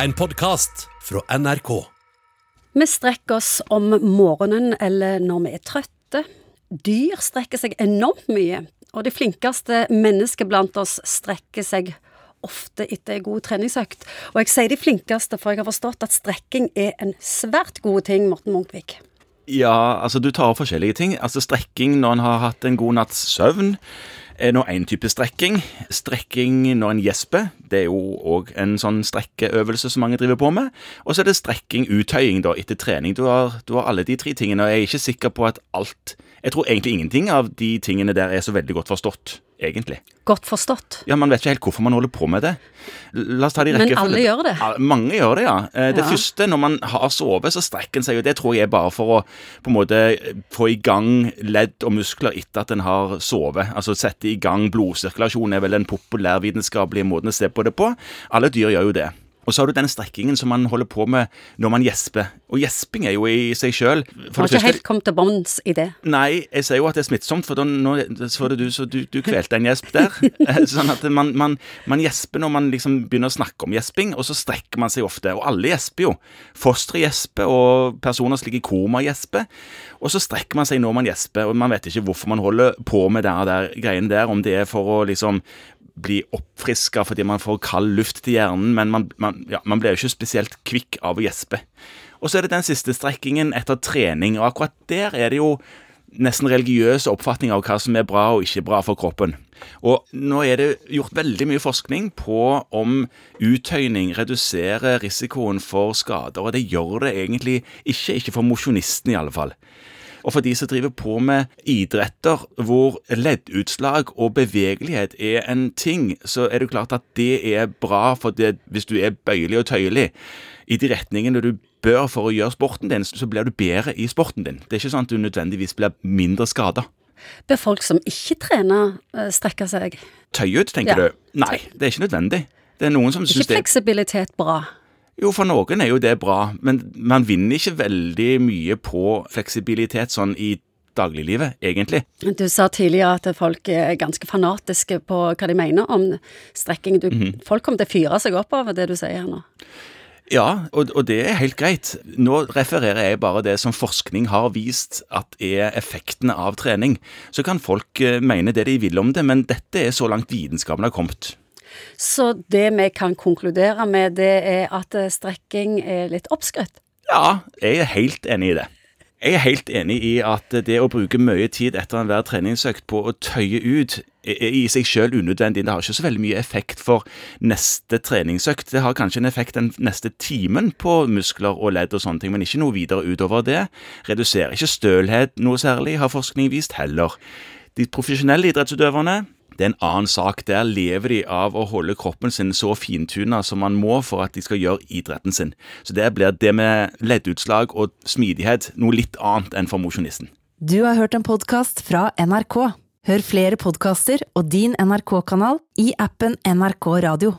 En podkast fra NRK. Vi strekker oss om morgenen eller når vi er trøtte. Dyr strekker seg enormt mye, og de flinkeste mennesker blant oss strekker seg ofte etter en god treningsøkt. Og jeg sier de flinkeste, for jeg har forstått at strekking er en svært god ting, Morten Munkvik. Ja, altså du tar opp forskjellige ting. Altså Strekking når en har hatt en god natts søvn er nå én type strekking. Strekking når en gjesper, det er jo òg en sånn strekkeøvelse som mange driver på med. Og så er det strekking, uttøying, da, etter trening. Du har, du har alle de tre tingene, og jeg er ikke sikker på at alt Jeg tror egentlig ingenting av de tingene der er så veldig godt forstått, egentlig. Godt forstått. Ja, Man vet ikke helt hvorfor man holder på med det. La oss ta de Men alle gjør det. Ja, mange gjør det, ja. Eh, Det Ja. første, når man har sovet, så strekker en seg, jo. det tror jeg er bare for å på en måte få i gang ledd og muskler etter at en har sovet. Altså sette i gang blodsirkulasjon er vel den populærvitenskapelige måten å se på det på. Alle dyr gjør jo det. Og så har du den strekkingen som man holder på med når man gjesper. Og gjesping er jo i seg sjøl Har ikke helt kommet til bunns i det. Nei, jeg sier jo at det er smittsomt, for da, nå så det du, så du, du kvelte en gjesp der. Sånn at man, man, man gjesper når man liksom begynner å snakke om gjesping, og så strekker man seg ofte. Og alle gjesper jo. Fostre gjesper, og personer som ligger i koma gjesper. Og så strekker man seg når man gjesper, og man vet ikke hvorfor man holder på med det der greiene der, om det er for å liksom bli oppfriska fordi man får kald luft til hjernen, men man, man, ja, man blir jo ikke spesielt kvikk av å gjespe. Og så er det den siste strekkingen etter trening, og akkurat der er det jo nesten religiøse oppfatninger av hva som er bra og ikke bra for kroppen. Og nå er det gjort veldig mye forskning på om uttøyning reduserer risikoen for skader, og det gjør det egentlig ikke, ikke for mosjonisten i alle fall. Og for de som driver på med idretter hvor leddutslag og bevegelighet er en ting, så er det klart at det er bra for det hvis du er bøyelig og tøyelig i de retningene du bør for å gjøre sporten din, så blir du bedre i sporten din. Det er ikke sånn at du nødvendigvis blir mindre skada. Bør folk som ikke trener, eh, strekke seg? Tøye ut, tenker Ja. du? Nei, det er ikke nødvendig. Det er noen som Ikke syns det fleksibilitet bra? Jo, for noen er jo det bra, men man vinner ikke veldig mye på fleksibilitet sånn i dagliglivet, egentlig. Du sa tidligere at folk er ganske fanatiske på hva de mener om strekking. Du, Mhm. Folk kommer til å fyre seg opp over det du sier her nå. Ja, og, og det er helt greit. Nå refererer jeg bare det som forskning har vist at er effektene av trening. Så kan folk eh, mene det de vil om det, men dette er så langt vitenskapen har kommet. Så det vi kan konkludere med, det er at eh, strekking er litt oppskrytt. Ja, jeg er helt enig i det. Jeg er helt enig i at det å bruke mye tid etter enhver treningsøkt på å tøye ut er i seg selv unødvendig. Det har ikke så veldig mye effekt for neste treningsøkt. Det har kanskje en effekt den neste timen på muskler og ledd og sånne ting, men ikke noe videre utover det. Reduserer ikke stølhet noe særlig, har forskning vist heller. De profesjonelle idrettsutøverne det er en annen sak. Der lever de av å holde kroppen sin så fintuna som man må for at de skal gjøre idretten sin. Så der blir det med leddutslag og smidighet noe litt annet enn for mosjonisten. Du har hørt en podkast fra NRK. Hør flere podkaster og din NRK-kanal i appen NRK Radio.